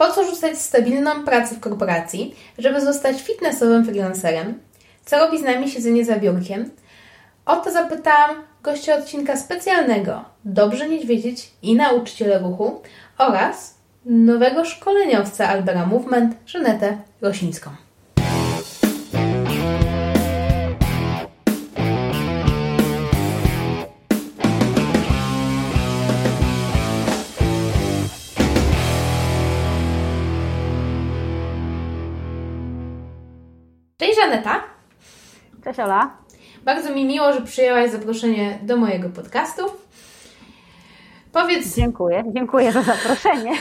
Po co rzucać stabilną pracę w korporacji, żeby zostać fitnessowym freelancerem? Co robi z nami siedzenie za biurkiem? O to zapytałam gościa odcinka specjalnego Dobrze Niedźwiedzieć i nauczyciela ruchu oraz nowego szkoleniowca Albera Movement, Żanetę Rosińską. Cześć Żaneta. Cześć Ola. Bardzo mi miło, że przyjęłaś zaproszenie do mojego podcastu. Powiedz. Dziękuję, dziękuję za zaproszenie.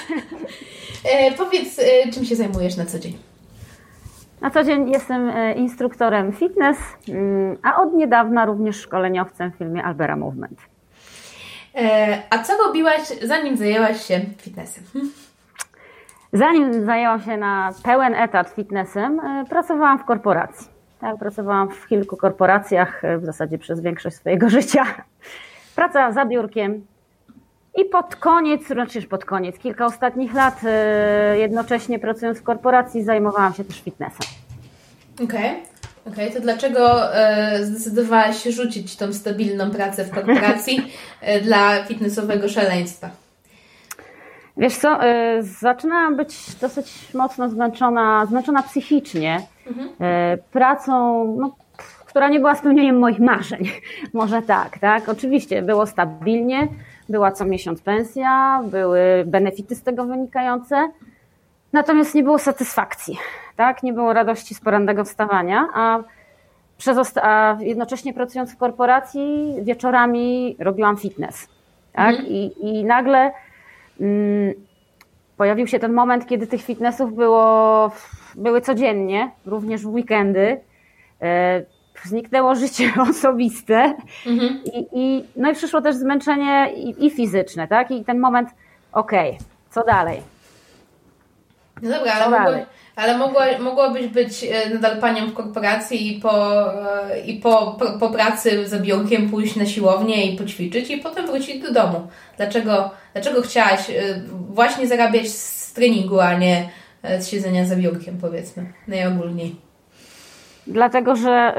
E, powiedz, e, czym się zajmujesz na co dzień? Na co dzień jestem e, instruktorem fitness, mm, a od niedawna również szkoleniowcem w filmie Albera Movement. E, a co robiłaś, zanim zajęłaś się fitnessem? Zanim zajęłam się na pełen etat fitnessem, e, pracowałam w korporacji. Tak, pracowałam w kilku korporacjach, w zasadzie przez większość swojego życia. Praca za biurkiem, i pod koniec, znaczy pod koniec, kilka ostatnich lat, e, jednocześnie pracując w korporacji, zajmowałam się też fitnessem. Okej. Okay. okay. to dlaczego e, zdecydowałaś się rzucić tą stabilną pracę w korporacji e, dla fitnessowego szaleństwa? Wiesz co, zaczynałam być dosyć mocno zmęczona, zmęczona psychicznie mhm. pracą, no, która nie była spełnieniem moich marzeń. Może tak, tak? Oczywiście było stabilnie, była co miesiąc pensja, były benefity z tego wynikające, natomiast nie było satysfakcji, tak? Nie było radości z porannego wstawania, a, przez a jednocześnie pracując w korporacji wieczorami robiłam fitness, tak? Mhm. I, I nagle pojawił się ten moment, kiedy tych fitnessów było, były codziennie, również w weekendy. E, zniknęło życie osobiste mhm. i, i, no i przyszło też zmęczenie i, i fizyczne, tak? I ten moment, okej, okay, co dalej? No dobra, ale, mogło, ale mogło, mogłabyś być e, nadal panią w korporacji i po, e, i po, po, po pracy za biurkiem pójść na siłownię i poćwiczyć i potem wrócić do domu. Dlaczego, dlaczego chciałaś e, właśnie zarabiać z treningu, a nie z siedzenia za biurkiem, powiedzmy, najogólniej? Dlatego, że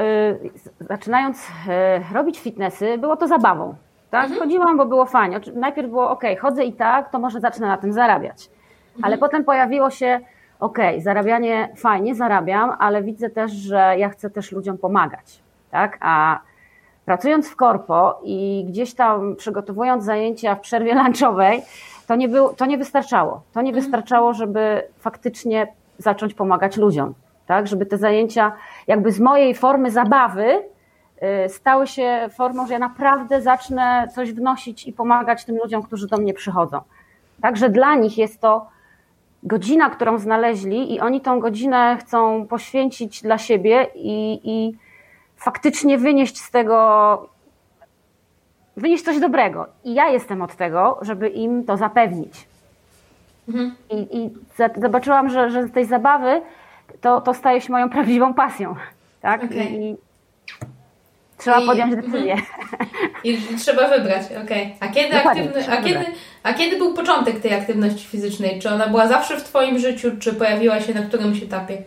y, zaczynając y, robić fitnessy, było to zabawą. Tak? Mhm. Chodziłam, bo było fajnie. Najpierw było ok, chodzę i tak, to może zacznę na tym zarabiać. Mhm. Ale potem pojawiło się, ok, zarabianie fajnie, zarabiam, ale widzę też, że ja chcę też ludziom pomagać. Tak? A pracując w korpo i gdzieś tam przygotowując zajęcia w przerwie lunchowej, to nie, był, to nie wystarczało. To nie mhm. wystarczało, żeby faktycznie zacząć pomagać ludziom tak? Żeby te zajęcia jakby z mojej formy zabawy y, stały się formą, że ja naprawdę zacznę coś wnosić i pomagać tym ludziom, którzy do mnie przychodzą. Także dla nich jest to godzina, którą znaleźli i oni tą godzinę chcą poświęcić dla siebie i, i faktycznie wynieść z tego, wynieść coś dobrego. I ja jestem od tego, żeby im to zapewnić. Mhm. I, I, zobaczyłam, że, że z tej zabawy to, to staje się moją prawdziwą pasją. Tak? Okay. I, trzeba I, podjąć decyzję. I trzeba wybrać, okej. Okay. A, kiedy aktywny, a, kiedy, a kiedy był początek tej aktywności fizycznej? Czy ona była zawsze w Twoim życiu, czy pojawiła się na którymś etapie?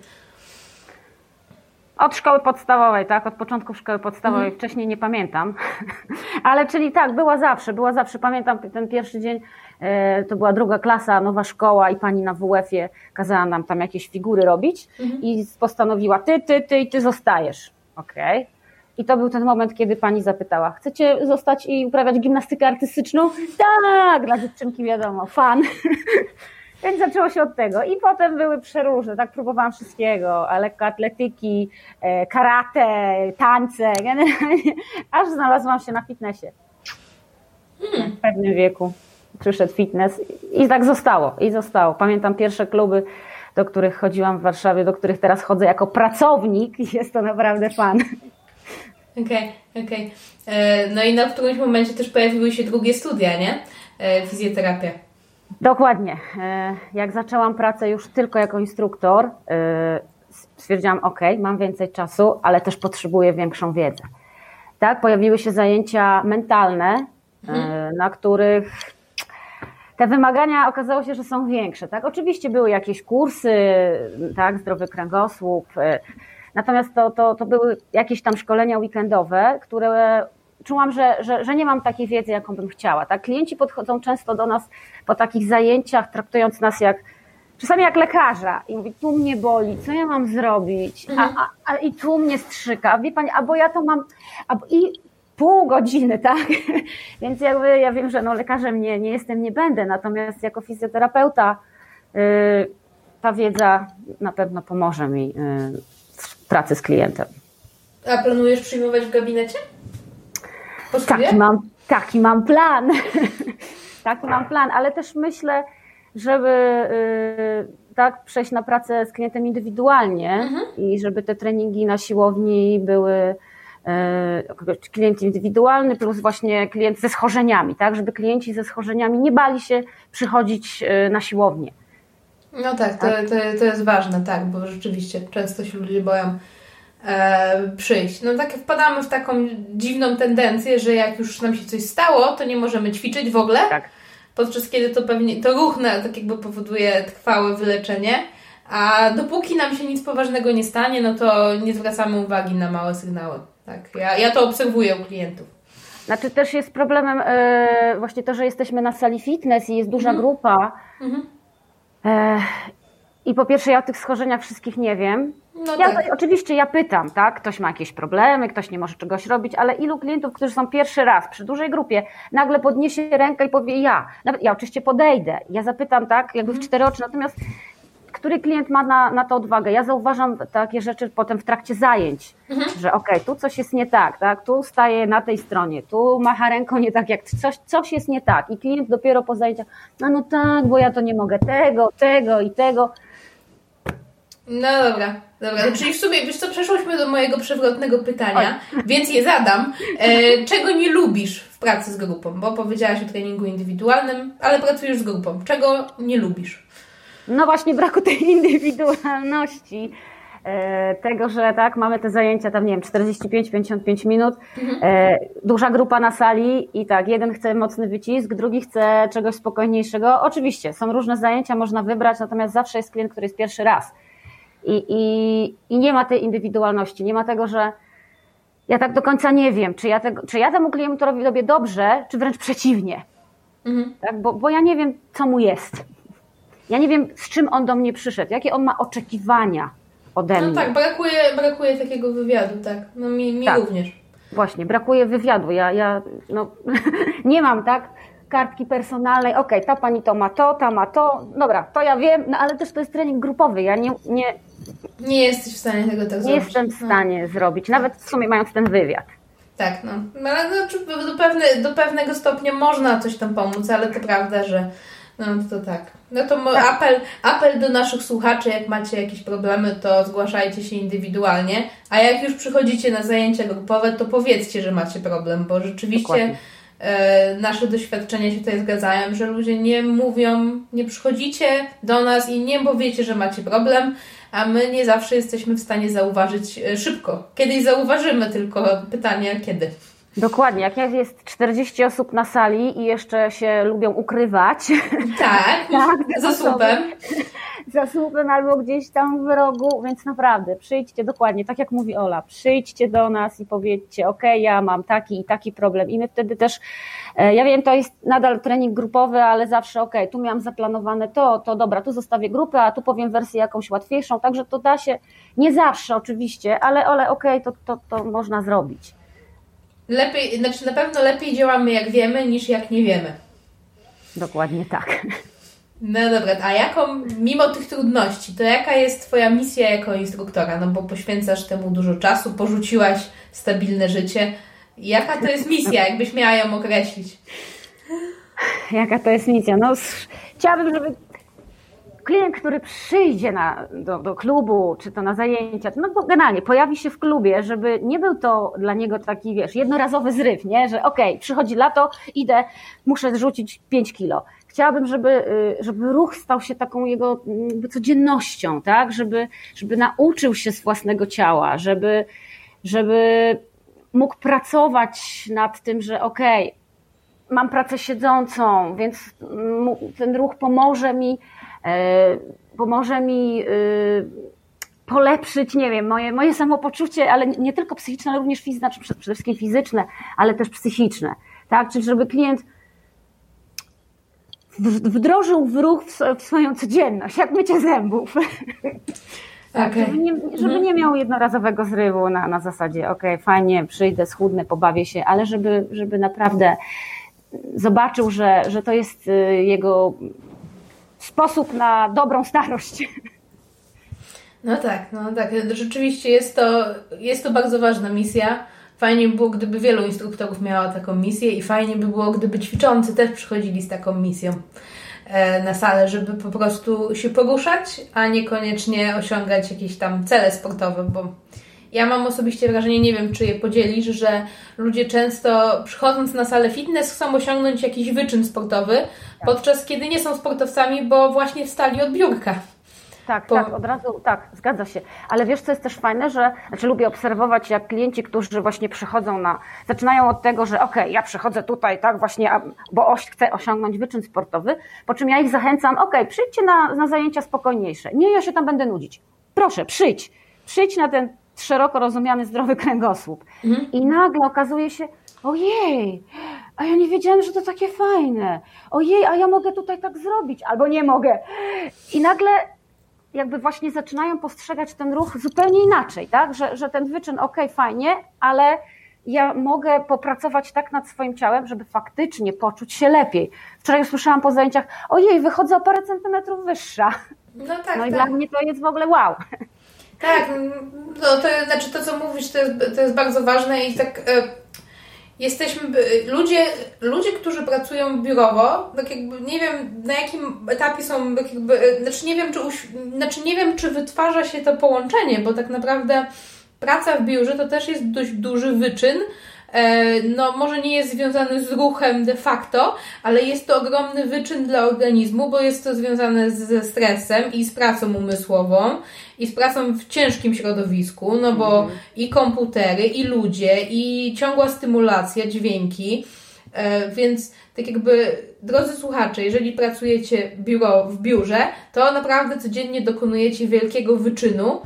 Od szkoły podstawowej, tak? Od początku szkoły podstawowej, mhm. wcześniej nie pamiętam. Ale czyli tak, była zawsze, była zawsze. Pamiętam ten pierwszy dzień, e, to była druga klasa, nowa szkoła i pani na WF-ie kazała nam tam jakieś figury robić mhm. i postanowiła, ty, ty, ty i ty zostajesz. Okej. Okay. I to był ten moment, kiedy pani zapytała, chcecie zostać i uprawiać gimnastykę artystyczną? Tak, dla dziewczynki wiadomo, fan. Więc zaczęło się od tego. I potem były przeróżne, tak próbowałam wszystkiego, lekkoatletyki, e, karate, tańce, generalnie, aż znalazłam się na fitnessie. Hmm. W pewnym wieku przyszedł fitness i tak zostało, i zostało. Pamiętam pierwsze kluby, do których chodziłam w Warszawie, do których teraz chodzę jako pracownik i jest to naprawdę fan. Okej, okay, okej. Okay. E, no i na którymś momencie też pojawiły się drugie studia, nie? E, fizjoterapia. Dokładnie. E, jak zaczęłam pracę już tylko jako instruktor, stwierdziłam, ok, mam więcej czasu, ale też potrzebuję większą wiedzę. Tak, pojawiły się zajęcia mentalne, mhm. na których te wymagania okazało się, że są większe. Tak? Oczywiście były jakieś kursy, tak, zdrowy kręgosłup, natomiast to, to, to były jakieś tam szkolenia weekendowe, które czułam, że, że, że nie mam takiej wiedzy, jaką bym chciała. Tak? Klienci podchodzą często do nas po takich zajęciach, traktując nas jak czasami jak lekarza i mówi, tu mnie boli, co ja mam zrobić, a, mhm. a, a i tu mnie strzyka, wie pani, albo ja to mam, albo i pół godziny, tak? Więc jakby ja wiem, że no lekarzem nie, nie jestem, nie będę, natomiast jako fizjoterapeuta yy, ta wiedza na pewno pomoże mi w pracy z klientem. A planujesz przyjmować w gabinecie? Taki mam, taki mam plan. taki mam plan, ale też myślę, żeby y, tak przejść na pracę z klientem indywidualnie mhm. i żeby te treningi na siłowni były y, klient indywidualny plus właśnie klient ze schorzeniami, tak, żeby klienci ze schorzeniami nie bali się przychodzić y, na siłownię. No tak, to, to, to jest ważne, tak, bo rzeczywiście często się ludzie boją e, przyjść. No tak wpadamy w taką dziwną tendencję, że jak już nam się coś stało, to nie możemy ćwiczyć w ogóle. Tak. Podczas kiedy to pewnie to ruch na, tak jakby powoduje trwałe wyleczenie. A dopóki nam się nic poważnego nie stanie, no to nie zwracamy uwagi na małe sygnały. Tak, ja, ja to obserwuję u klientów. Znaczy też jest problemem yy, właśnie to, że jesteśmy na sali fitness i jest duża mhm. grupa. Mhm. I po pierwsze ja o tych schorzeniach wszystkich nie wiem. No ja, tak. Oczywiście ja pytam, tak? Ktoś ma jakieś problemy, ktoś nie może czegoś robić, ale ilu klientów, którzy są pierwszy raz przy dużej grupie, nagle podniesie rękę i powie ja. Nawet ja oczywiście podejdę, ja zapytam, tak, jakby w mhm. cztery oczy, natomiast który klient ma na, na to odwagę? Ja zauważam takie rzeczy potem w trakcie zajęć, mhm. że okej, okay, tu coś jest nie tak, tak, tu staje na tej stronie, tu macha ręką nie tak, jak coś, coś jest nie tak i klient dopiero po zajęciach, no no tak, bo ja to nie mogę tego, tego i tego. No dobra, dobra. Czyli w sumie, wiesz co, przeszłyśmy do mojego przewrotnego pytania, Oj. więc je zadam. E, czego nie lubisz w pracy z grupą? Bo powiedziałaś o treningu indywidualnym, ale pracujesz z grupą. Czego nie lubisz? No właśnie braku tej indywidualności. E, tego, że tak, mamy te zajęcia tam, nie wiem, 45-55 minut, mhm. e, duża grupa na sali i tak, jeden chce mocny wycisk, drugi chce czegoś spokojniejszego. Oczywiście, są różne zajęcia, można wybrać, natomiast zawsze jest klient, który jest pierwszy raz. I, i, i nie ma tej indywidualności, nie ma tego, że ja tak do końca nie wiem, czy ja, tego, czy ja temu klientowi robię dobrze, czy wręcz przeciwnie. Mhm. Tak? Bo, bo ja nie wiem, co mu jest. Ja nie wiem, z czym on do mnie przyszedł, jakie on ma oczekiwania ode no mnie. No tak, brakuje, brakuje takiego wywiadu, tak. No mi, mi tak. również. Właśnie, brakuje wywiadu. Ja, ja no, nie mam, tak? kartki personalnej, okej, okay, ta pani to ma to, ta ma to, dobra, to ja wiem, no ale też to jest trening grupowy, ja nie... Nie, nie jesteś w stanie tego tak nie zrobić. Nie jestem w stanie no. zrobić, nawet w sumie mając ten wywiad. Tak, no. no ale no, do, pewne, do pewnego stopnia można coś tam pomóc, ale to prawda, że no to tak. No to tak. apel, apel do naszych słuchaczy, jak macie jakieś problemy, to zgłaszajcie się indywidualnie, a jak już przychodzicie na zajęcia grupowe, to powiedzcie, że macie problem, bo rzeczywiście. E, nasze doświadczenia się tutaj zgadzają, że ludzie nie mówią, nie przychodzicie do nas i nie powiecie, że macie problem, a my nie zawsze jesteśmy w stanie zauważyć e, szybko. Kiedyś zauważymy, tylko pytanie kiedy. Dokładnie, jak jest 40 osób na sali i jeszcze się lubią ukrywać. Tak, tak za słupem. Za słupem albo gdzieś tam w rogu, więc naprawdę przyjdźcie, dokładnie, tak jak mówi Ola, przyjdźcie do nas i powiedzcie, ok, ja mam taki i taki problem i my wtedy też, e, ja wiem, to jest nadal trening grupowy, ale zawsze ok, tu miałam zaplanowane to, to dobra, tu zostawię grupę, a tu powiem wersję jakąś łatwiejszą, także to da się, nie zawsze oczywiście, ale, ale ok, to, to, to można zrobić. Lepiej, znaczy na pewno lepiej działamy jak wiemy, niż jak nie wiemy. Dokładnie tak. No dobra, a jaką, mimo tych trudności, to jaka jest Twoja misja jako instruktora? No bo poświęcasz temu dużo czasu, porzuciłaś stabilne życie. Jaka to jest misja, jakbyś miała ją określić? Jaka to jest misja? No, chciałabym, żeby klient, który przyjdzie na, do, do klubu, czy to na zajęcia, no bo generalnie pojawi się w klubie, żeby nie był to dla niego taki, wiesz, jednorazowy zryw, nie? Że okej, okay, przychodzi lato, idę, muszę zrzucić 5 kilo. Chciałabym, żeby, y, żeby ruch stał się taką jego codziennością, tak? Żeby, żeby nauczył się z własnego ciała, żeby, żeby mógł pracować nad tym, że okej, okay, mam pracę siedzącą, więc ten ruch pomoże mi, pomoże mi y, polepszyć, nie wiem, moje, moje samopoczucie, ale nie tylko psychiczne, ale również fizyczne, znaczy przede wszystkim fizyczne, ale też psychiczne. Tak? Czyli żeby klient wdrożył w ruch w swoją codzienność, jak mycie zębów. Tak, okay. żeby, nie, żeby nie miał jednorazowego zrywu na, na zasadzie, ok, fajnie, przyjdę, schudnę, pobawię się, ale żeby, żeby naprawdę zobaczył, że, że to jest y, jego sposób na dobrą starość. No tak, no tak. Rzeczywiście jest to, jest to bardzo ważna misja. Fajnie by było, gdyby wielu instruktorów miało taką misję i fajnie by było, gdyby ćwiczący też przychodzili z taką misją e, na salę, żeby po prostu się poruszać, a niekoniecznie osiągać jakieś tam cele sportowe, bo ja mam osobiście wrażenie, nie wiem czy je podzielisz, że ludzie często przychodząc na salę fitness chcą osiągnąć jakiś wyczyn sportowy, podczas kiedy nie są sportowcami, bo właśnie wstali od biurka. Tak, po... tak, od razu, tak, zgadza się. Ale wiesz, co jest też fajne, że, znaczy lubię obserwować, jak klienci, którzy właśnie przychodzą na, zaczynają od tego, że okej, okay, ja przychodzę tutaj, tak, właśnie, bo oś, chcę osiągnąć wyczyn sportowy, po czym ja ich zachęcam, okej, okay, przyjdźcie na, na zajęcia spokojniejsze. Nie, ja się tam będę nudzić. Proszę, przyjdź. Przyjdź na ten szeroko rozumiany zdrowy kręgosłup. Mhm. I nagle okazuje się, ojej, a ja nie wiedziałem, że to takie fajne. Ojej, a ja mogę tutaj tak zrobić, albo nie mogę. I nagle jakby właśnie zaczynają postrzegać ten ruch zupełnie inaczej, tak? Że, że ten wyczyn, ok, fajnie, ale ja mogę popracować tak nad swoim ciałem, żeby faktycznie poczuć się lepiej. Wczoraj usłyszałam po zajęciach, ojej, wychodzę o parę centymetrów wyższa. No tak. No i tak. dla mnie to jest w ogóle wow. Tak, no to znaczy to, co mówisz, to jest, to jest bardzo ważne i tak. E, jesteśmy, ludzie, ludzie, którzy pracują biurowo, tak jakby nie wiem na jakim etapie są, tak jakby, znaczy nie wiem, czy, znaczy nie wiem, czy wytwarza się to połączenie, bo tak naprawdę praca w biurze to też jest dość duży wyczyn, e, no może nie jest związany z ruchem de facto, ale jest to ogromny wyczyn dla organizmu, bo jest to związane ze stresem i z pracą umysłową i z pracą w ciężkim środowisku, no bo mhm. i komputery, i ludzie, i ciągła stymulacja, dźwięki, e, więc tak jakby, drodzy słuchacze, jeżeli pracujecie biuro, w biurze, to naprawdę codziennie dokonujecie wielkiego wyczynu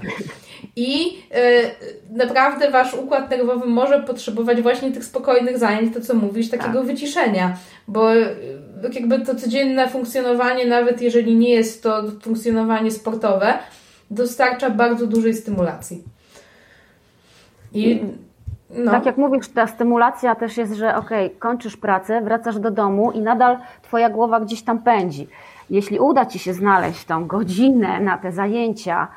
i e, naprawdę wasz układ nerwowy może potrzebować właśnie tych spokojnych zajęć, to co mówisz, takiego tak. wyciszenia, bo e, jakby to codzienne funkcjonowanie, nawet jeżeli nie jest to funkcjonowanie sportowe, dostarcza bardzo dużej stymulacji. I no. Tak jak mówisz, ta stymulacja też jest, że ok, kończysz pracę, wracasz do domu i nadal twoja głowa gdzieś tam pędzi. Jeśli uda ci się znaleźć tą godzinę na te zajęcia,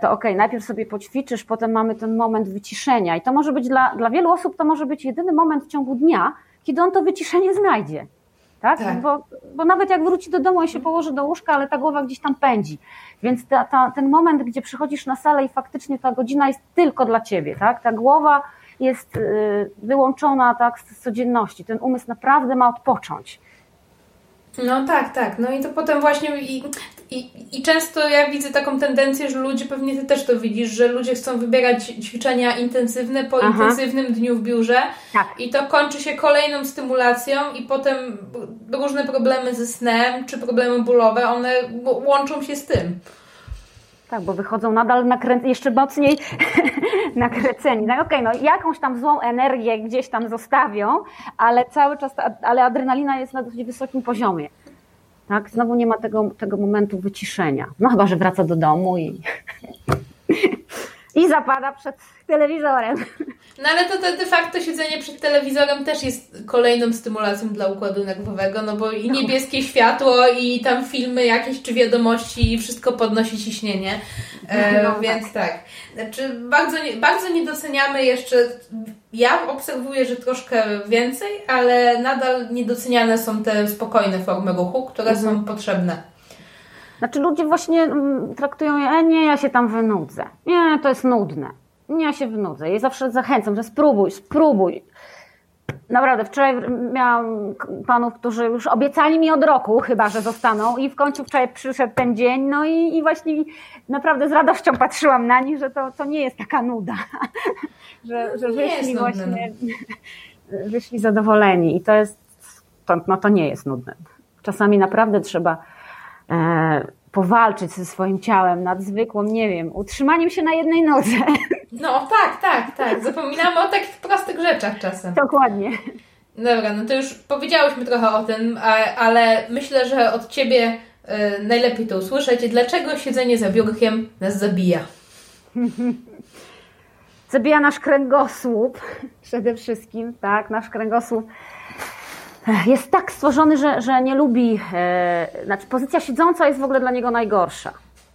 to ok, najpierw sobie poćwiczysz, potem mamy ten moment wyciszenia. I to może być dla, dla wielu osób, to może być jedyny moment w ciągu dnia, kiedy on to wyciszenie znajdzie. Tak? tak. Bo, bo nawet jak wróci do domu i się położy do łóżka, ale ta głowa gdzieś tam pędzi. Więc ta, ta, ten moment, gdzie przychodzisz na salę i faktycznie ta godzina jest tylko dla ciebie, tak? Ta głowa jest y, wyłączona tak, z codzienności. Ten umysł naprawdę ma odpocząć. No tak, tak. No i to potem właśnie i, i, i często ja widzę taką tendencję, że ludzie, pewnie ty też to widzisz, że ludzie chcą wybierać ćwiczenia intensywne po Aha. intensywnym dniu w biurze tak. i to kończy się kolejną stymulacją i potem różne problemy ze snem czy problemy bólowe, one łączą się z tym. Tak, bo wychodzą nadal nakrę... jeszcze mocniej nakręceni. No okay, no jakąś tam złą energię gdzieś tam zostawią, ale cały czas, ale adrenalina jest na dosyć wysokim poziomie. Tak, znowu nie ma tego, tego momentu wyciszenia. No chyba, że wraca do domu i, i zapada przed telewizorem. No ale to, to de facto siedzenie przed telewizorem też jest kolejną stymulacją dla układu nerwowego, no bo i niebieskie światło, i tam filmy jakieś, czy wiadomości, i wszystko podnosi ciśnienie. E, no, więc tak. tak. Znaczy, bardzo, bardzo nie doceniamy jeszcze, ja obserwuję, że troszkę więcej, ale nadal niedoceniane są te spokojne formy ruchu, które mhm. są potrzebne. Znaczy ludzie właśnie mm, traktują je, e, nie, ja się tam wynudzę. Nie, to jest nudne ja się wynudzę. Ja zawsze zachęcam, że spróbuj, spróbuj. Naprawdę, wczoraj miałam panów, którzy już obiecali mi od roku chyba, że zostaną i w końcu wczoraj przyszedł ten dzień, no i, i właśnie naprawdę z radością patrzyłam na nich, że to, to nie jest taka nuda, że, że wyszli właśnie, wyszli zadowoleni i to jest to, no to nie jest nudne. Czasami naprawdę trzeba powalczyć ze swoim ciałem nad zwykłą, nie wiem, utrzymaniem się na jednej nodze. No tak, tak, tak. Zapominamy o takich prostych rzeczach czasem. Dokładnie. Dobra, no to już powiedziałyśmy trochę o tym, ale myślę, że od Ciebie e, najlepiej to usłyszeć. Dlaczego siedzenie za biurkiem nas zabija? Zabija nasz kręgosłup przede wszystkim, tak, nasz kręgosłup jest tak stworzony, że, że nie lubi, e, znaczy pozycja siedząca jest w ogóle dla niego najgorsza,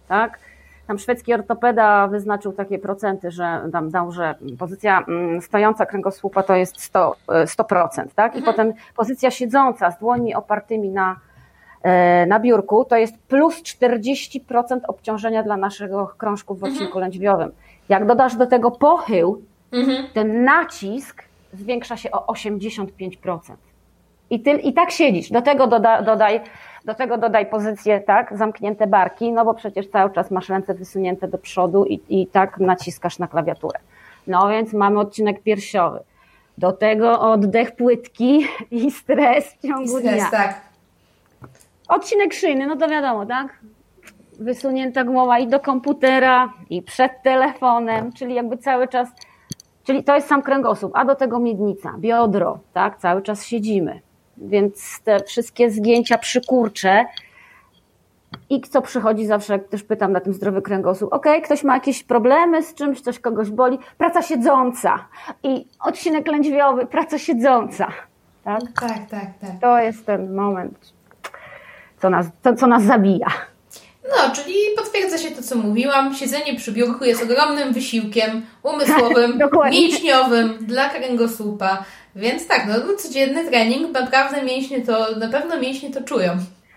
tak? Tam szwedzki ortopeda wyznaczył takie procenty, że tam dał, że pozycja mm, stojąca kręgosłupa to jest 100%, 100% e, tak? I mhm. potem pozycja siedząca z dłoni opartymi na, e, na biurku to jest plus 40% obciążenia dla naszego krążku w odcinku mhm. lędźwiowym. Jak dodasz do tego pochył, mhm. ten nacisk zwiększa się o 85%. I, ty, I tak siedzisz. Do tego doda, dodaj, do tego dodaj pozycję, tak, zamknięte barki, no bo przecież cały czas masz ręce wysunięte do przodu i, i tak naciskasz na klawiaturę. No więc mamy odcinek piersiowy. Do tego oddech płytki i stres w ciągu stres, dnia. tak. Odcinek szyjny, no to wiadomo, tak? Wysunięta głowa i do komputera, i przed telefonem, czyli jakby cały czas, czyli to jest sam kręgosłup, a do tego miednica, biodro, tak? Cały czas siedzimy więc te wszystkie zgięcia przykurcze. I co przychodzi zawsze, jak też pytam na tym zdrowy kręgosłup, ok, ktoś ma jakieś problemy z czymś, coś kogoś boli, praca siedząca i odcinek lędźwiowy, praca siedząca. Tak, tak, tak. tak. To jest ten moment, co nas, to, co nas zabija. No, czyli potwierdza się to, co mówiłam. Siedzenie przy biurku jest ogromnym wysiłkiem umysłowym, mięśniowym dla kręgosłupa. Więc tak, no, no codzienny trening, naprawdę mięśnie to, na pewno mięśnie to czują.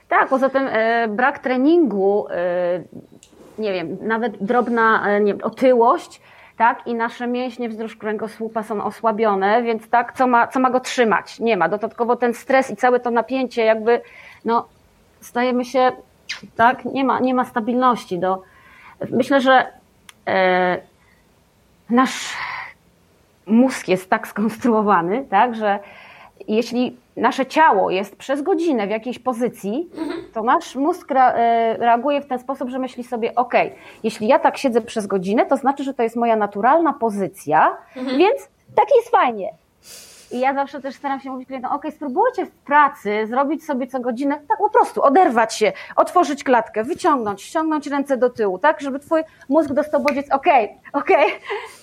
Tak, poza tym e, brak treningu, e, nie wiem, nawet drobna e, nie otyłość, tak, i nasze mięśnie wzdłuż kręgosłupa są osłabione, więc tak, co ma, co ma go trzymać? Nie ma. Dodatkowo ten stres i całe to napięcie, jakby, no, stajemy się, tak, nie ma, nie ma stabilności. Do, myślę, że e, nasz mózg jest tak skonstruowany, tak, że jeśli nasze ciało jest przez godzinę w jakiejś pozycji, mhm. to nasz mózg e, reaguje w ten sposób, że myśli sobie, ok, jeśli ja tak siedzę przez godzinę, to znaczy, że to jest moja naturalna pozycja, mhm. więc tak jest fajnie. I ja zawsze też staram się mówić klientom, ok, spróbujcie w pracy zrobić sobie co godzinę, tak po prostu oderwać się, otworzyć klatkę, wyciągnąć, ściągnąć ręce do tyłu, tak, żeby twój mózg dostał bodziec, ok, ok,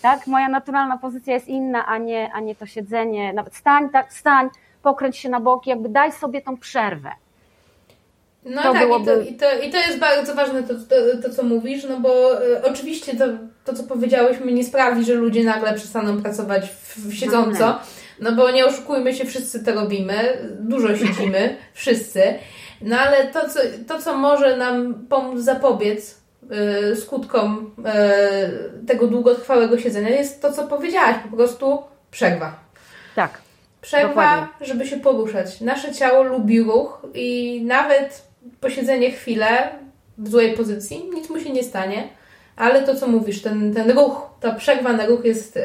tak, moja naturalna pozycja jest inna, a nie, a nie to siedzenie, nawet stań, tak, stań, pokręć się na boki, jakby daj sobie tą przerwę. No to tak, byłoby... i, to, i, to, i to jest bardzo ważne, to, to, to co mówisz, no bo y, oczywiście to, to, co powiedziałyśmy, nie sprawi, że ludzie nagle przestaną pracować w, w siedząco. No, no bo nie oszukujmy się, wszyscy to robimy, dużo siedzimy, wszyscy. No ale to co, to, co może nam pomóc zapobiec yy, skutkom yy, tego długotrwałego siedzenia, jest to, co powiedziałaś, po prostu przerwa. Tak. Przerwa, dokładnie. żeby się poruszać. Nasze ciało lubi ruch i nawet posiedzenie chwilę w złej pozycji, nic mu się nie stanie, ale to, co mówisz, ten, ten ruch, ta przerwa na ruch jest, yy,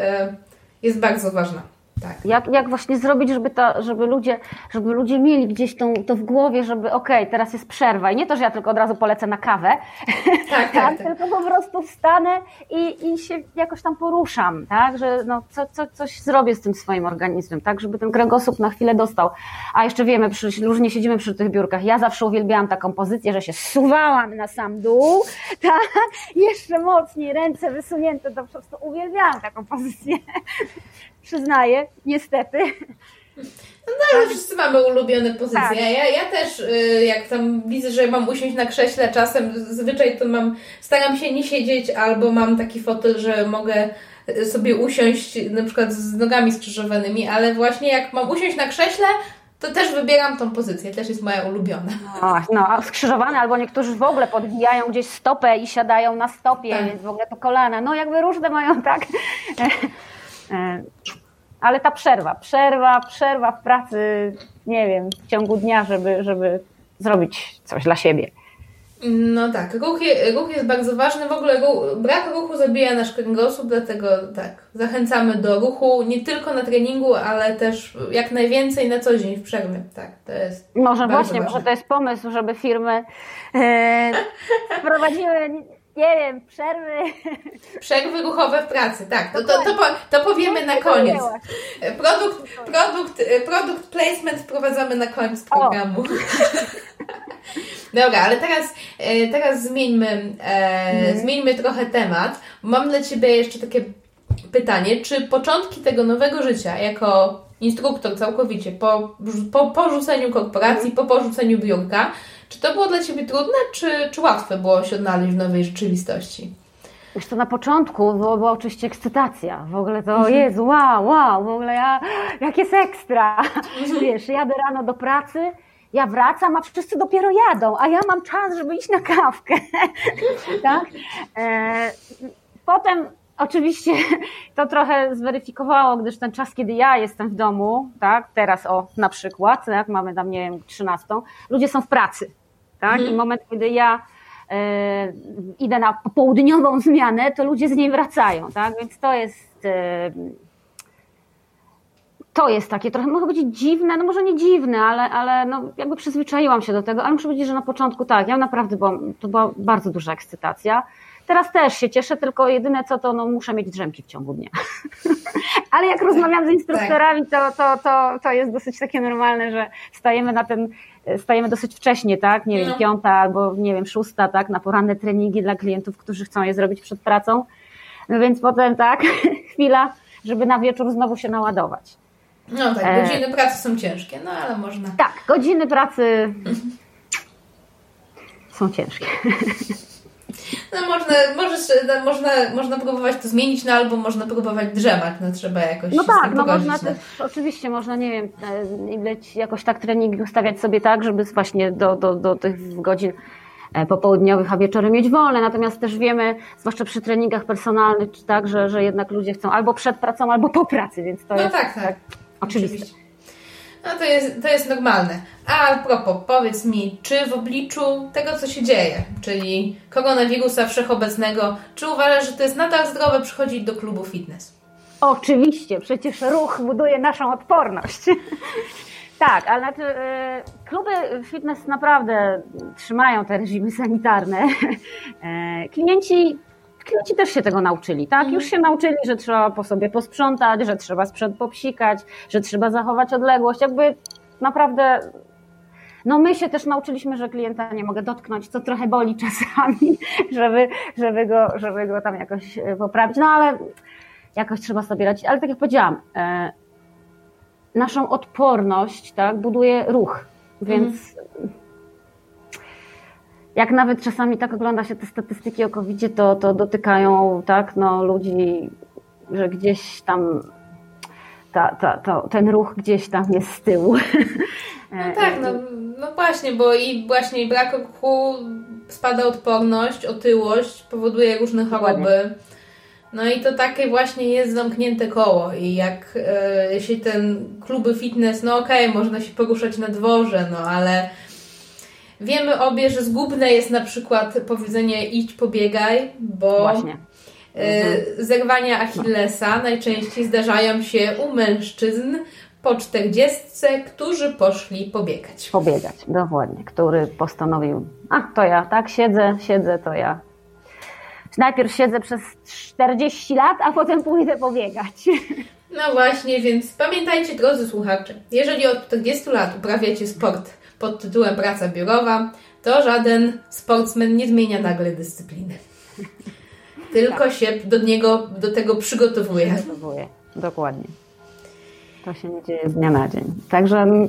jest bardzo ważna. Tak. Jak, jak właśnie zrobić, żeby, to, żeby, ludzie, żeby ludzie mieli gdzieś tą, to w głowie, żeby okej, okay, teraz jest przerwa. I nie to, że ja tylko od razu polecę na kawę, tak, tak, tak, tylko po prostu wstanę i, i się jakoś tam poruszam, tak, że no, co, co, coś zrobię z tym swoim organizmem, tak, żeby ten kręgosłup na chwilę dostał. A jeszcze wiemy, przy, różnie siedzimy przy tych biurkach, ja zawsze uwielbiałam taką pozycję, że się suwałam na sam dół, tak, jeszcze mocniej, ręce wysunięte, to po prostu uwielbiałam taką pozycję przyznaję, niestety. No, ale wszyscy mamy ulubione pozycje. Tak. Ja, ja też, y, jak tam widzę, że mam usiąść na krześle, czasem zazwyczaj to mam, staram się nie siedzieć, albo mam taki fotel, że mogę sobie usiąść na przykład z nogami skrzyżowanymi, ale właśnie jak mam usiąść na krześle, to też wybieram tą pozycję, też jest moja ulubiona. No, no skrzyżowane, albo niektórzy w ogóle podwijają gdzieś stopę i siadają na stopie, tak. więc w ogóle to kolana, no jakby różne mają tak ale ta przerwa, przerwa, przerwa w pracy, nie wiem, w ciągu dnia, żeby, żeby zrobić coś dla siebie. No tak, ruch, je, ruch jest bardzo ważny. W ogóle ruch, brak ruchu zabija nasz kręgosłup, dlatego tak, zachęcamy do ruchu nie tylko na treningu, ale też jak najwięcej na co dzień w przerwie. Tak, to jest. Może właśnie, ważne. może to jest pomysł, żeby firmy e, wprowadziły nie wiem, przerwy. Przerwy ruchowe w pracy, tak. To, to, to, po, to powiemy na koniec. Produkt, produkt, produkt placement wprowadzamy na koniec programu. Dobra, ale teraz, e, teraz zmieńmy, e, mhm. zmieńmy trochę temat. Mam dla Ciebie jeszcze takie pytanie. Czy początki tego nowego życia jako instruktor całkowicie po, po porzuceniu korporacji, po porzuceniu biurka, czy to było dla Ciebie trudne, czy, czy łatwe było się odnaleźć w nowej rzeczywistości? Wiesz, to na początku było, była oczywiście ekscytacja. W ogóle to mhm. jest wow, wow, w ogóle ja, jak jest ekstra. Mhm. Wiesz, jadę rano do pracy, ja wracam, a wszyscy dopiero jadą, a ja mam czas, żeby iść na kawkę. tak? E, potem oczywiście to trochę zweryfikowało, gdyż ten czas, kiedy ja jestem w domu, tak, teraz o na przykład, jak mamy tam, nie wiem, 13, ludzie są w pracy tak? Mhm. I moment, kiedy ja e, idę na popołudniową zmianę, to ludzie z niej wracają, tak? Więc to jest e, to jest takie trochę, mogę powiedzieć dziwne, no może nie dziwne, ale, ale no jakby przyzwyczaiłam się do tego, ale muszę powiedzieć, że na początku tak, ja naprawdę byłam, to była bardzo duża ekscytacja. Teraz też się cieszę, tylko jedyne co to, no muszę mieć drzemki w ciągu dnia. Ale jak rozmawiam z instruktorami, to, to, to, to jest dosyć takie normalne, że stajemy na ten, stajemy dosyć wcześnie, tak? Nie wiem, no. piąta albo nie wiem, szósta, tak? Na poranne treningi dla klientów, którzy chcą je zrobić przed pracą. No więc potem tak, chwila, żeby na wieczór znowu się naładować. No tak, e, godziny e... pracy są ciężkie, no ale można. Tak, godziny pracy są ciężkie. No można, możesz, no, można, można próbować to zmienić, no albo można próbować drzemać, no trzeba jakoś No tak, no można no. też, oczywiście można, nie wiem, e, jakoś tak trening ustawiać sobie tak, żeby właśnie do, do, do tych godzin e, popołudniowych, a wieczory mieć wolne. Natomiast też wiemy, zwłaszcza przy treningach personalnych, tak, że, że jednak ludzie chcą albo przed pracą, albo po pracy, więc to no jest tak, tak. tak oczywiste. Oczywiście. No to jest, to jest normalne. A, propos, powiedz mi, czy w obliczu tego, co się dzieje, czyli koronawirusa wszechobecnego, czy uważasz, że to jest nadal zdrowe przychodzić do klubu fitness? Oczywiście, przecież ruch buduje naszą odporność. tak, ale znaczy, e, kluby fitness naprawdę trzymają te reżimy sanitarne. E, klienci Klienci też się tego nauczyli, tak? Już się nauczyli, że trzeba po sobie posprzątać, że trzeba sprzęt popsikać, że trzeba zachować odległość. Jakby naprawdę no my się też nauczyliśmy, że klienta nie mogę dotknąć, co trochę boli czasami, żeby, żeby, go, żeby go tam jakoś e, poprawić, no ale jakoś trzeba sobie radzić. Ale tak jak powiedziałam, e, naszą odporność tak, buduje ruch, więc mhm jak nawet czasami tak ogląda się te statystyki o covid to, to dotykają tak, no, ludzi, że gdzieś tam ta, ta, ten ruch gdzieś tam jest z tyłu. No tak, no, no właśnie, bo i właśnie brak ruchu spada odporność, otyłość, powoduje różne choroby. No i to takie właśnie jest zamknięte koło i jak e, jeśli ten kluby fitness, no okej, okay, można się poruszać na dworze, no ale Wiemy obie, że zgubne jest na przykład powiedzenie idź pobiegaj, bo Właśnie. E, mhm. zerwania Achillesa najczęściej zdarzają się u mężczyzn po czterdziestce, którzy poszli pobiegać. Pobiegać, dokładnie. Który postanowił, a to ja tak siedzę, siedzę, to ja. Najpierw siedzę przez 40 lat, a potem pójdę pobiegać. No właśnie, więc pamiętajcie, drodzy słuchacze, jeżeli od 40 lat uprawiacie sport pod tytułem praca biurowa, to żaden sportsmen nie zmienia nagle dyscypliny. Tylko tak. się do niego, do tego przygotowuje. Przygotowuje, dokładnie. To się nie dzieje z dnia na dzień. Także mm,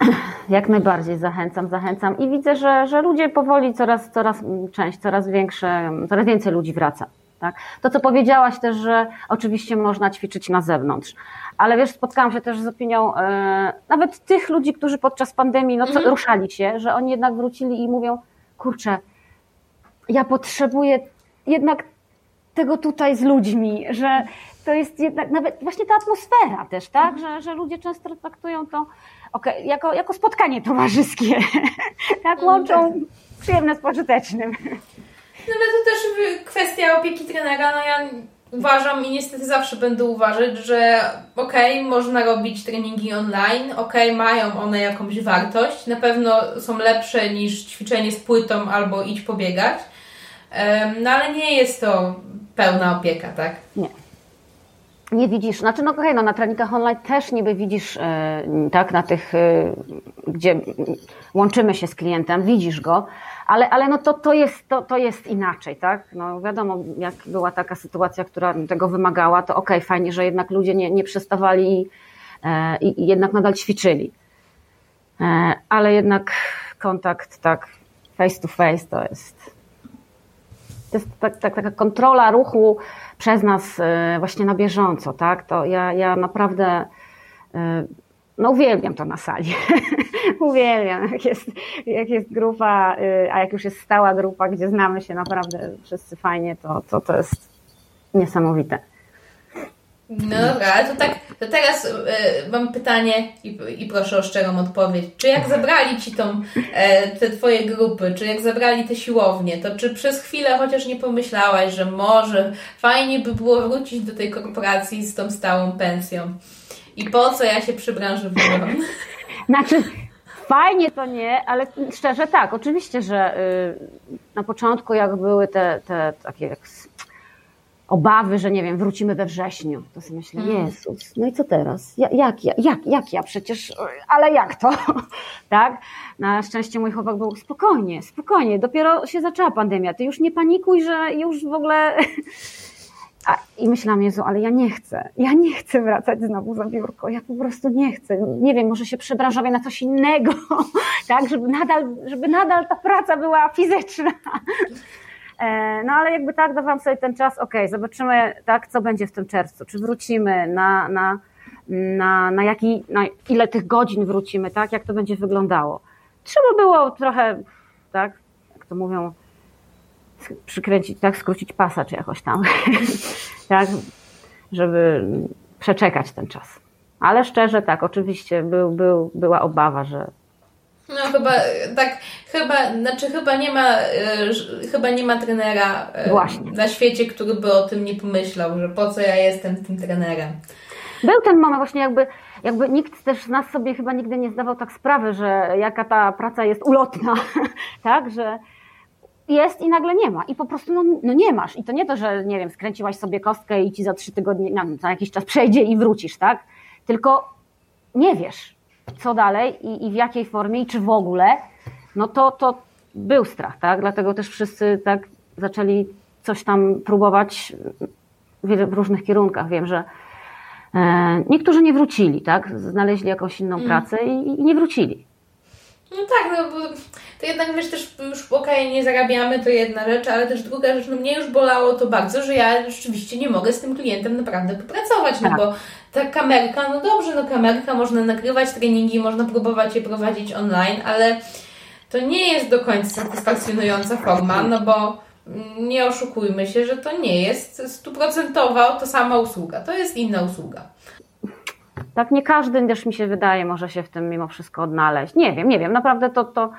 jak najbardziej zachęcam, zachęcam i widzę, że, że ludzie powoli coraz, coraz część, coraz większe, coraz więcej ludzi wraca. Tak? To, co powiedziałaś też, że oczywiście można ćwiczyć na zewnątrz, ale wiesz, spotkałam się też z opinią e, nawet tych ludzi, którzy podczas pandemii no, mhm. ruszali się, że oni jednak wrócili i mówią, kurczę, ja potrzebuję jednak tego tutaj z ludźmi, że to jest jednak nawet właśnie ta atmosfera też, tak, mhm. że, że ludzie często traktują to okay, jako, jako spotkanie towarzyskie, tak, łączą przyjemne z pożytecznym. No ale to też kwestia opieki trenera. No ja uważam i niestety zawsze będę uważać, że okej, okay, można robić treningi online, okej, okay, mają one jakąś wartość, na pewno są lepsze niż ćwiczenie z płytą albo idź pobiegać, no ale nie jest to pełna opieka, tak? Nie. Nie widzisz, znaczy no okej, no na treningach online też niby widzisz, e, tak, na tych, e, gdzie łączymy się z klientem, widzisz go, ale, ale no to, to, jest, to, to jest inaczej, tak? No wiadomo, jak była taka sytuacja, która tego wymagała, to okej, okay, fajnie, że jednak ludzie nie, nie przestawali e, i, i jednak nadal ćwiczyli. E, ale jednak kontakt tak face to face to jest to jest tak, tak, taka kontrola ruchu przez nas e, właśnie na bieżąco, tak? To ja, ja naprawdę no uwielbiam to na sali. uwielbiam, jak jest, jak jest grupa, y, a jak już jest stała grupa, gdzie znamy się naprawdę wszyscy fajnie, to, to, to jest niesamowite. No dobra, to tak, to teraz y, mam pytanie i, i proszę o szczerą odpowiedź. Czy jak zabrali Ci tą, e, te Twoje grupy, czy jak zabrali te siłownie, to czy przez chwilę chociaż nie pomyślałaś, że może fajnie by było wrócić do tej korporacji z tą stałą pensją? I po co ja się przy branży? Znaczy, fajnie to nie, ale szczerze tak, oczywiście, że y, na początku jak były te, te takie obawy, że nie wiem, wrócimy we wrześniu, to sobie myślę, hmm. Jezus, no i co teraz? Ja, jak, ja, jak, jak ja przecież, ale jak to? tak? Na szczęście mój chłopak był spokojnie, spokojnie, dopiero się zaczęła pandemia, ty już nie panikuj, że już w ogóle a, I myślałam, Jezu, ale ja nie chcę. Ja nie chcę wracać znowu za biurko. Ja po prostu nie chcę. Nie wiem, może się przebranżowię na coś innego, tak, żeby nadal, żeby nadal ta praca była fizyczna. E, no ale jakby tak, dawałam sobie ten czas, ok, zobaczymy, tak, co będzie w tym czerwcu. Czy wrócimy na, na, na, na, jaki, na ile tych godzin wrócimy, tak, jak to będzie wyglądało. Trzeba było trochę, tak, jak to mówią, przykręcić, tak, skrócić pasa czy jakoś tam, tak, żeby przeczekać ten czas. Ale szczerze tak, oczywiście był, był, była obawa, że no chyba tak, chyba, znaczy chyba nie ma, e, chyba nie ma trenera Właśnie. na świecie, który by o tym nie pomyślał, że po co ja jestem tym trenerem. Był ten moment właśnie jakby, jakby nikt też z nas sobie chyba nigdy nie zdawał tak sprawy, że jaka ta praca jest ulotna, tak, że jest i nagle nie ma. I po prostu no, no, nie masz. I to nie to, że nie wiem, skręciłaś sobie kostkę i ci za trzy tygodnie, no, za jakiś czas przejdzie i wrócisz, tak? Tylko nie wiesz, co dalej i, i w jakiej formie i czy w ogóle. No to, to był strach, tak? Dlatego też wszyscy tak zaczęli coś tam próbować w różnych kierunkach. Wiem, że e, niektórzy nie wrócili, tak? Znaleźli jakąś inną mm. pracę i, i nie wrócili. No tak, no bo to jednak wiesz też już okej, okay, nie zarabiamy, to jedna rzecz, ale też druga rzecz, no mnie już bolało to bardzo, że ja rzeczywiście nie mogę z tym klientem naprawdę popracować, no tak. bo ta kamerka, no dobrze, no kamerka, można nagrywać treningi, można próbować je prowadzić online, ale to nie jest do końca satysfakcjonująca forma, no bo nie oszukujmy się, że to nie jest stuprocentowa to sama usługa, to jest inna usługa. Tak, nie każdy też mi się wydaje, może się w tym mimo wszystko odnaleźć. Nie wiem, nie wiem, naprawdę to, to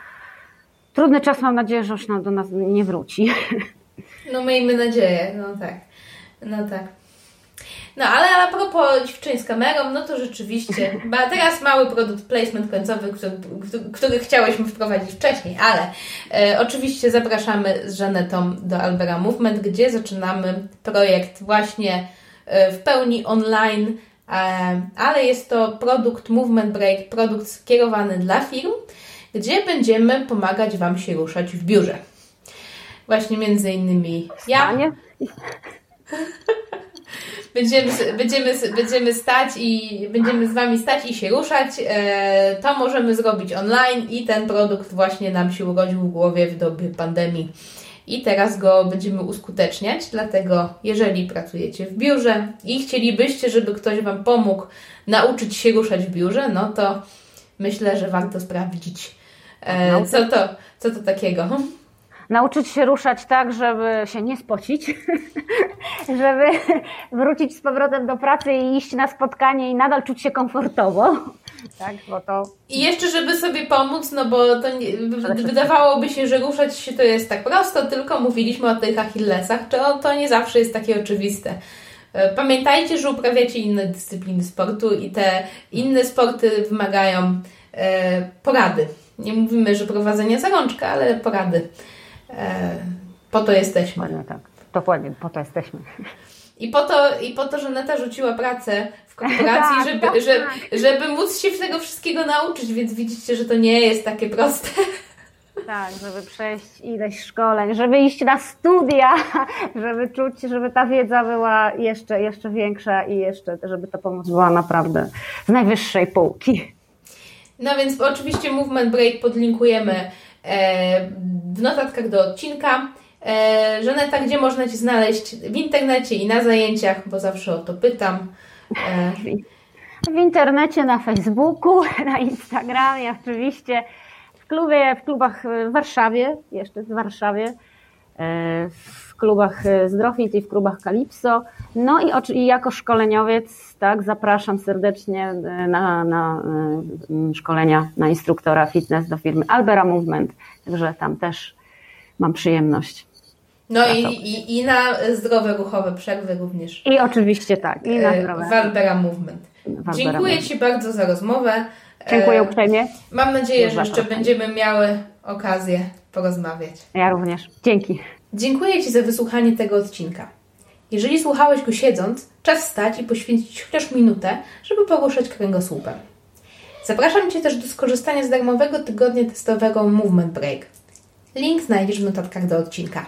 trudny czas, mam nadzieję, że już do nas nie wróci. No miejmy nadzieję, no tak. No tak. No ale a propos ćwiczeń z kamerą, no to rzeczywiście, bo teraz mały produkt placement końcowy, który, który chciałyśmy wprowadzić wcześniej, ale e, oczywiście zapraszamy z Żanetą do Albera Movement, gdzie zaczynamy projekt właśnie e, w pełni online, ale jest to produkt Movement Break, produkt skierowany dla firm, gdzie będziemy pomagać Wam się ruszać w biurze. Właśnie między innymi ja. będziemy, będziemy, będziemy stać i będziemy z Wami stać i się ruszać. E, to możemy zrobić online i ten produkt właśnie nam się urodził w głowie w dobie pandemii. I teraz go będziemy uskuteczniać, dlatego jeżeli pracujecie w biurze i chcielibyście, żeby ktoś Wam pomógł nauczyć się ruszać w biurze, no to myślę, że warto sprawdzić, e, co, to, co to takiego nauczyć się ruszać tak, żeby się nie spocić, żeby wrócić z powrotem do pracy i iść na spotkanie i nadal czuć się komfortowo. Tak, bo to... I jeszcze, żeby sobie pomóc, no bo to nie, wydawałoby się, że ruszać się to jest tak prosto, tylko mówiliśmy o tych achillesach, to, to nie zawsze jest takie oczywiste. E, pamiętajcie, że uprawiacie inne dyscypliny sportu i te inne sporty wymagają e, porady. Nie mówimy, że prowadzenia za rączkę, ale porady. E, po to jesteśmy. Dokładnie tak. Dokładnie, po to jesteśmy. I po to, i po to że Neta rzuciła pracę w korporacji, tak, żeby, tak, żeby, żeby móc się tego wszystkiego nauczyć, więc widzicie, że to nie jest takie proste. Tak, żeby przejść ileś szkoleń, żeby iść na studia, żeby czuć, żeby ta wiedza była jeszcze, jeszcze większa i jeszcze, żeby ta pomoc była naprawdę z najwyższej półki. No więc oczywiście Movement Break podlinkujemy w notatkach do odcinka. E, Żaneta, gdzie można Cię znaleźć w internecie i na zajęciach, bo zawsze o to pytam. E... W internecie, na Facebooku, na Instagramie oczywiście, w klubie, w klubach w Warszawie, jeszcze w Warszawie, e, w klubach Zdrowit i w klubach Kalipso. No i, i jako szkoleniowiec, tak, zapraszam serdecznie e, na, na e, szkolenia na instruktora fitness do firmy Albera Movement, także tam też mam przyjemność no i, i, i, na zdrowe ruchowe przerwy również. I oczywiście tak, i na e, zdrowe. Walbera Movement. Dziękuję Movement. Ci bardzo za rozmowę. Dziękuję uprzejmie. Mam nadzieję, że jeszcze będziemy miały okazję porozmawiać. Ja również. Dzięki. Dziękuję Ci za wysłuchanie tego odcinka. Jeżeli słuchałeś go siedząc, czas wstać i poświęcić chociaż minutę, żeby poruszać kręgosłupem. Zapraszam Cię też do skorzystania z darmowego tygodnia testowego Movement Break. Link znajdziesz w notatkach do odcinka.